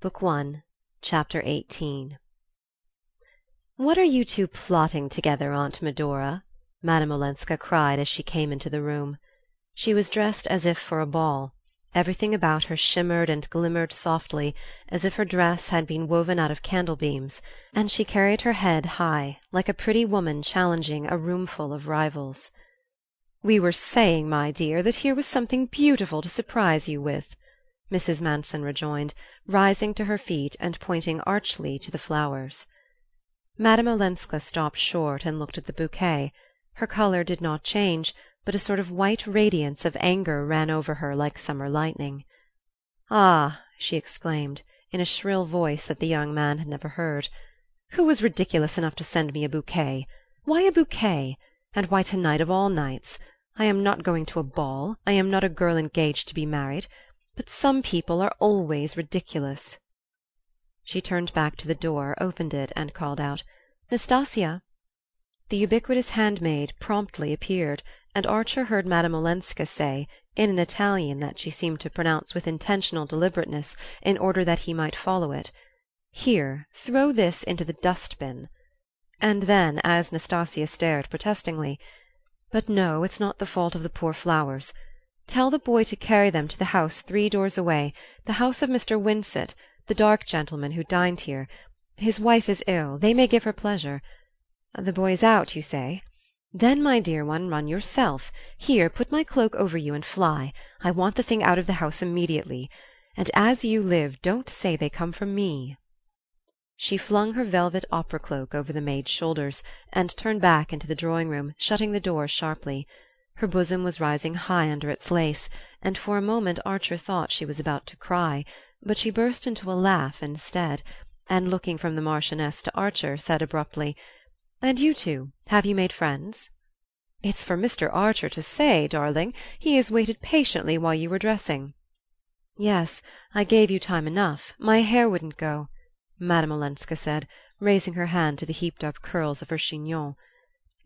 Book One, Chapter XVIII "What are you two plotting together, Aunt Medora?" Madame Olenska cried as she came into the room. She was dressed as if for a ball. Everything about her shimmered and glimmered softly, as if her dress had been woven out of candle beams, and she carried her head high, like a pretty woman challenging a roomful of rivals. "We were saying, my dear, that here was something beautiful to surprise you with," Mrs. Manson rejoined, rising to her feet and pointing archly to the flowers. Madame Olenska stopped short and looked at the bouquet. Her color did not change, but a sort of white radiance of anger ran over her like summer lightning. "Ah!" she exclaimed, in a shrill voice that the young man had never heard. "Who was ridiculous enough to send me a bouquet? Why a bouquet? And why to night of all nights? I am not going to a ball; I am not a girl engaged to be married; but some people are always ridiculous." She turned back to the door, opened it, and called out: "Nastasia!" The ubiquitous handmaid promptly appeared, and Archer heard Madame Olenska say, in an Italian that she seemed to pronounce with intentional deliberateness in order that he might follow it: "Here, throw this into the dust bin." And then, as Nastasia stared protestingly: but no, it's not the fault of the poor flowers. Tell the boy to carry them to the house three doors away, the house of Mr. Winsett, the dark gentleman who dined here. His wife is ill; they may give her pleasure. The boy's out, you say? Then, my dear one, run yourself. Here, put my cloak over you and fly. I want the thing out of the house immediately. And as you live, don't say they come from me. She flung her velvet opera cloak over the maid's shoulders, and turned back into the drawing room, shutting the door sharply. Her bosom was rising high under its lace, and for a moment Archer thought she was about to cry; but she burst into a laugh instead, and looking from the Marchioness to Archer, said abruptly: "And you two, have you made friends?" "It's for Mr. Archer to say, darling. He has waited patiently while you were dressing." "Yes, I gave you time enough. My hair wouldn't go. Madame Olenska said, raising her hand to the heaped up curls of her chignon.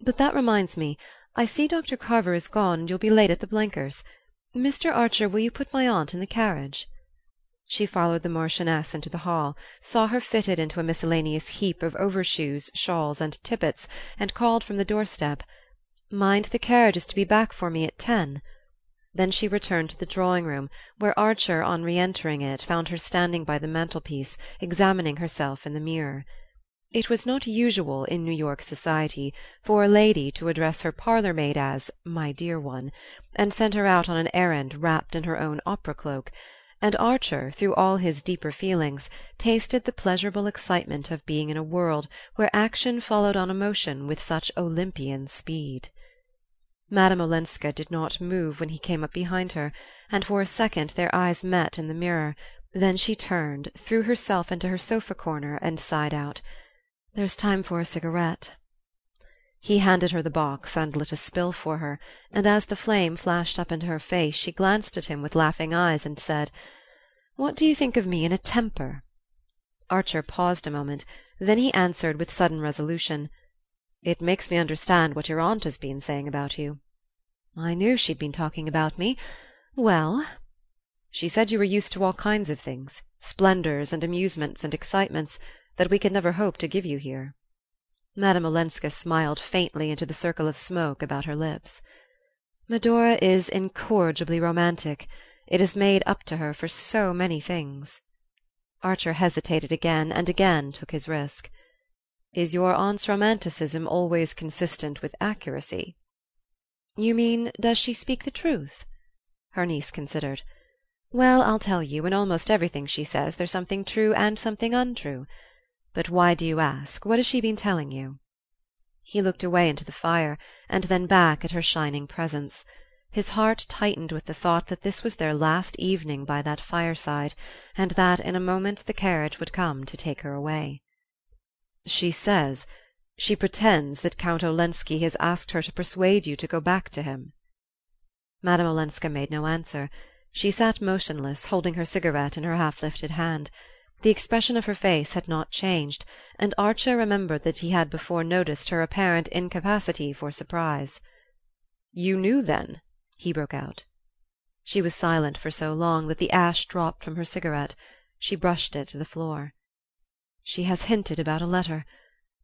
"But that reminds me I see Dr. Carver is gone and you'll be late at the Blenkers'. Mr. Archer, will you put my aunt in the carriage?" She followed the Marchioness into the hall, saw her fitted into a miscellaneous heap of overshoes, shawls and tippets, and called from the doorstep: "Mind the carriage is to be back for me at ten." Then she returned to the drawing room, where Archer, on re entering it, found her standing by the mantelpiece, examining herself in the mirror. It was not usual, in New York society, for a lady to address her parlour maid as "my dear one," and send her out on an errand wrapped in her own opera cloak; and Archer, through all his deeper feelings, tasted the pleasurable excitement of being in a world where action followed on emotion with such Olympian speed. Madame Olenska did not move when he came up behind her, and for a second their eyes met in the mirror; then she turned, threw herself into her sofa corner, and sighed out: "There's time for a cigarette." He handed her the box and lit a spill for her, and as the flame flashed up into her face she glanced at him with laughing eyes and said: "What do you think of me in a temper?" Archer paused a moment; then he answered with sudden resolution. It makes me understand what your aunt has been saying about you." "I knew she'd been talking about me. Well?" "She said you were used to all kinds of things splendours and amusements and excitements that we could never hope to give you here." Madame Olenska smiled faintly into the circle of smoke about her lips. "Medora is incorrigibly romantic. It is made up to her for so many things." Archer hesitated again, and again took his risk. Is your aunt's romanticism always consistent with accuracy?" "You mean, does she speak the truth?" Her niece considered. "Well, I'll tell you, in almost everything she says there's something true and something untrue. But why do you ask? What has she been telling you?" He looked away into the fire, and then back at her shining presence. His heart tightened with the thought that this was their last evening by that fireside, and that in a moment the carriage would come to take her away. She says she pretends that Count Olenski has asked her to persuade you to go back to him." Madame Olenska made no answer. She sat motionless, holding her cigarette in her half lifted hand. The expression of her face had not changed, and Archer remembered that he had before noticed her apparent incapacity for surprise. "You knew, then?" he broke out. She was silent for so long that the ash dropped from her cigarette. She brushed it to the floor. "She has hinted about a letter.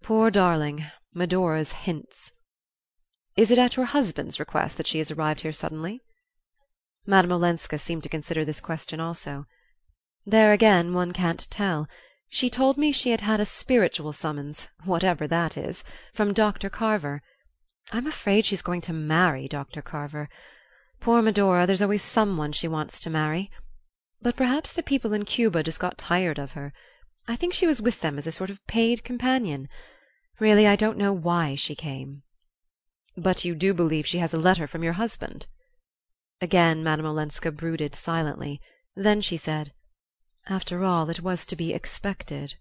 Poor darling, Medora's hints!" "Is it at your husband's request that she has arrived here suddenly?" Madame Olenska seemed to consider this question also. "There again one can't tell. She told me she had had a spiritual summons, whatever that is, from Dr. Carver. I'm afraid she's going to marry Dr. Carver. Poor Medora, there's always some one she wants to marry. But perhaps the people in Cuba just got tired of her. I think she was with them as a sort of paid companion. Really, I don't know why she came." "But you do believe she has a letter from your husband?" Again Madame Olenska brooded silently. Then she said: "After all, it was to be expected."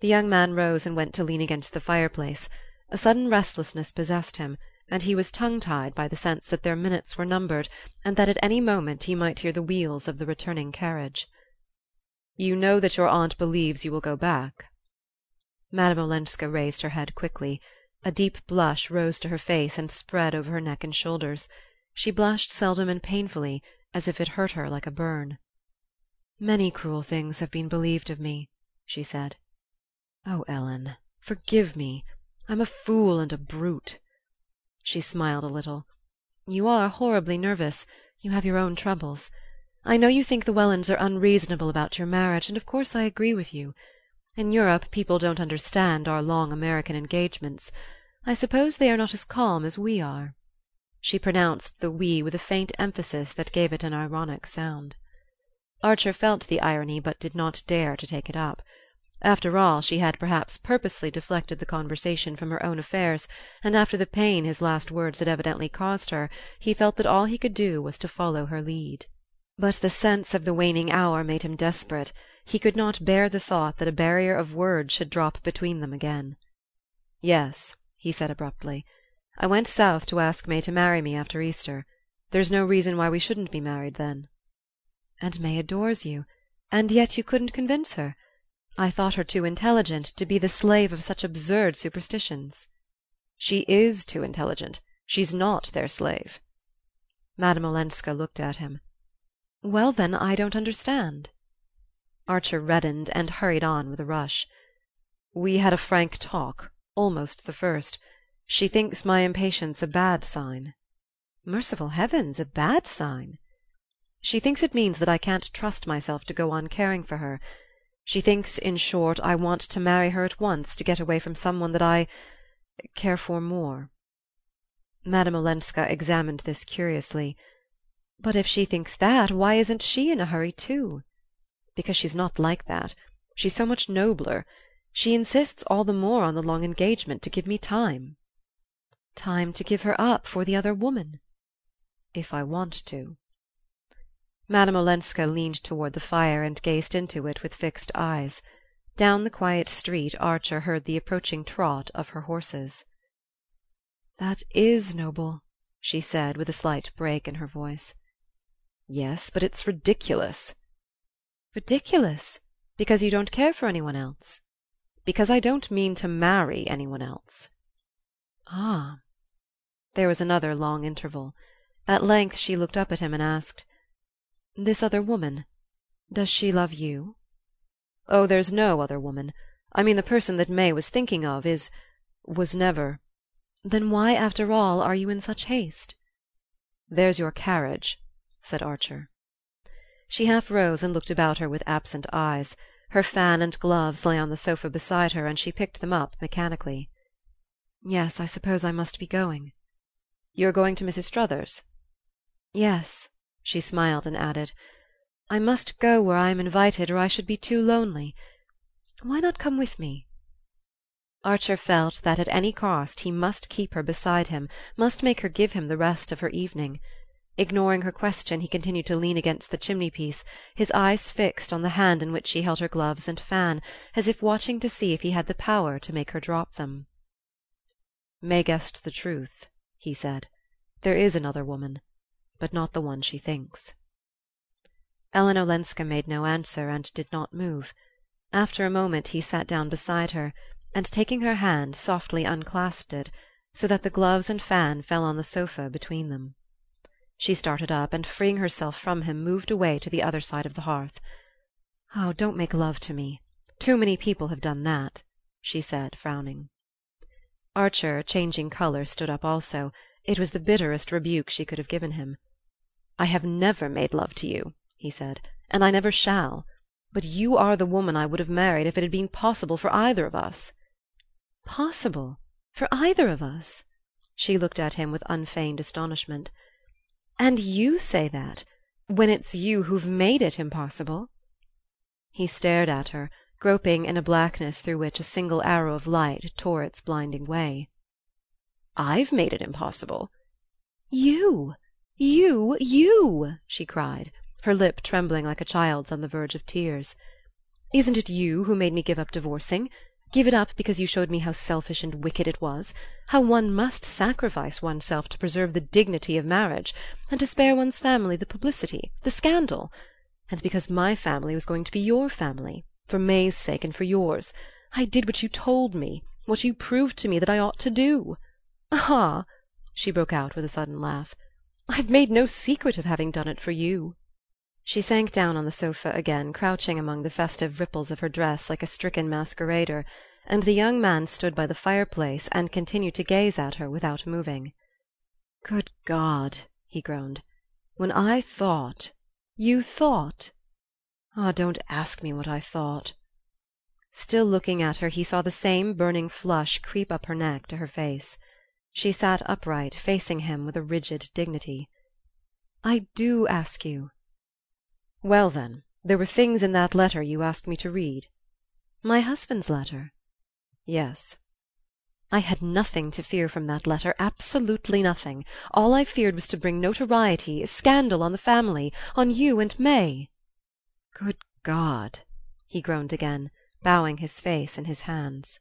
The young man rose and went to lean against the fireplace. A sudden restlessness possessed him and he was tongue tied by the sense that their minutes were numbered and that at any moment he might hear the wheels of the returning carriage. "You know that your aunt believes you will go back?" Madame Olenska raised her head quickly. A deep blush rose to her face and spread over her neck and shoulders. She blushed seldom and painfully, as if it hurt her like a burn. "Many cruel things have been believed of me," she said. "Oh, Ellen, forgive me! I'm a fool and a brute. She smiled a little. "You are horribly nervous. You have your own troubles. I know you think the Wellands are unreasonable about your marriage, and of course I agree with you. In Europe people don't understand our long American engagements. I suppose they are not as calm as we are." She pronounced the we with a faint emphasis that gave it an ironic sound. Archer felt the irony, but did not dare to take it up. After all, she had perhaps purposely deflected the conversation from her own affairs, and after the pain his last words had evidently caused her he felt that all he could do was to follow her lead. But the sense of the waning hour made him desperate; he could not bear the thought that a barrier of words should drop between them again. "Yes," he said abruptly. "I went south to ask May to marry me after Easter. There's no reason why we shouldn't be married then." "And May adores you. And yet you couldn't convince her? I thought her too intelligent to be the slave of such absurd superstitions." "She is too intelligent. She's not their slave." Madame Olenska looked at him. "Well, then, I don't understand." Archer reddened, and hurried on with a rush. "We had a frank talk almost the first. She thinks my impatience a bad sign." "Merciful heavens! A bad sign?" "She thinks it means that I can't trust myself to go on caring for her. She thinks, in short, I want to marry her at once to get away from some one that I care for more." Madame Olenska examined this curiously. "But if she thinks that, why isn't she in a hurry too?" "Because she's not like that. She's so much nobler. She insists all the more on the long engagement to give me time." "Time to give her up for the other woman?" "If I want to." Madame Olenska leaned toward the fire and gazed into it with fixed eyes. Down the quiet street Archer heard the approaching trot of her horses. "That is noble," she said with a slight break in her voice. "Yes, but it's ridiculous." "Ridiculous? Because you don't care for any one else?" "Because I don't mean to marry any one else." "Ah." There was another long interval. At length she looked up at him and asked. This other woman does she love you?" "Oh, there's no other woman. I mean the person that May was thinking of is was never "Then why, after all, are you in such haste?" "There's your carriage," said Archer. She half rose and looked about her with absent eyes. Her fan and gloves lay on the sofa beside her, and she picked them up mechanically. "Yes, I suppose I must be going." "You're going to Mrs. Struthers's?" "Yes. She smiled and added: "I must go where I am invited or I should be too lonely. Why not come with me?" Archer felt that at any cost he must keep her beside him, must make her give him the rest of her evening. Ignoring her question he continued to lean against the chimney piece, his eyes fixed on the hand in which she held her gloves and fan, as if watching to see if he had the power to make her drop them. "May guessed the truth," he said. "There is another woman but not the one she thinks." Ellen Olenska made no answer and did not move. After a moment he sat down beside her, and taking her hand softly unclasped it, so that the gloves and fan fell on the sofa between them. She started up, and freeing herself from him moved away to the other side of the hearth. Oh, don't make love to me. Too many people have done that," she said, frowning. Archer, changing color, stood up also. It was the bitterest rebuke she could have given him. "I have never made love to you," he said, "and I never shall. But you are the woman I would have married if it had been possible for either of us." "Possible for either of us?" She looked at him with unfeigned astonishment. "And you say that when it's you who've made it impossible?" He stared at her, groping in a blackness through which a single arrow of light tore its blinding way. "I've made it impossible." "You you you!" she cried, her lip trembling like a child's on the verge of tears. "Isn't it you who made me give up divorcing? Give it up because you showed me how selfish and wicked it was how one must sacrifice oneself to preserve the dignity of marriage, and to spare one's family the publicity, the scandal and because my family was going to be your family for May's sake and for yours, I did what you told me, what you proved to me that I ought to do. Ah!" she broke out with a sudden laugh, "I've made no secret of having done it for you." She sank down on the sofa again, crouching among the festive ripples of her dress like a stricken masquerader, and the young man stood by the fireplace and continued to gaze at her without moving. "Good God!" he groaned. "When I thought you thought Ah, don't ask me what I thought." Still looking at her, he saw the same burning flush creep up her neck to her face. She sat upright, facing him with a rigid dignity. "I do ask you." "Well, then, there were things in that letter you asked me to read." "My husband's letter?" "Yes." "I had nothing to fear from that letter absolutely nothing. All I feared was to bring notoriety, scandal on the family, on you and May. "Good God!" he groaned again, bowing his face in his hands.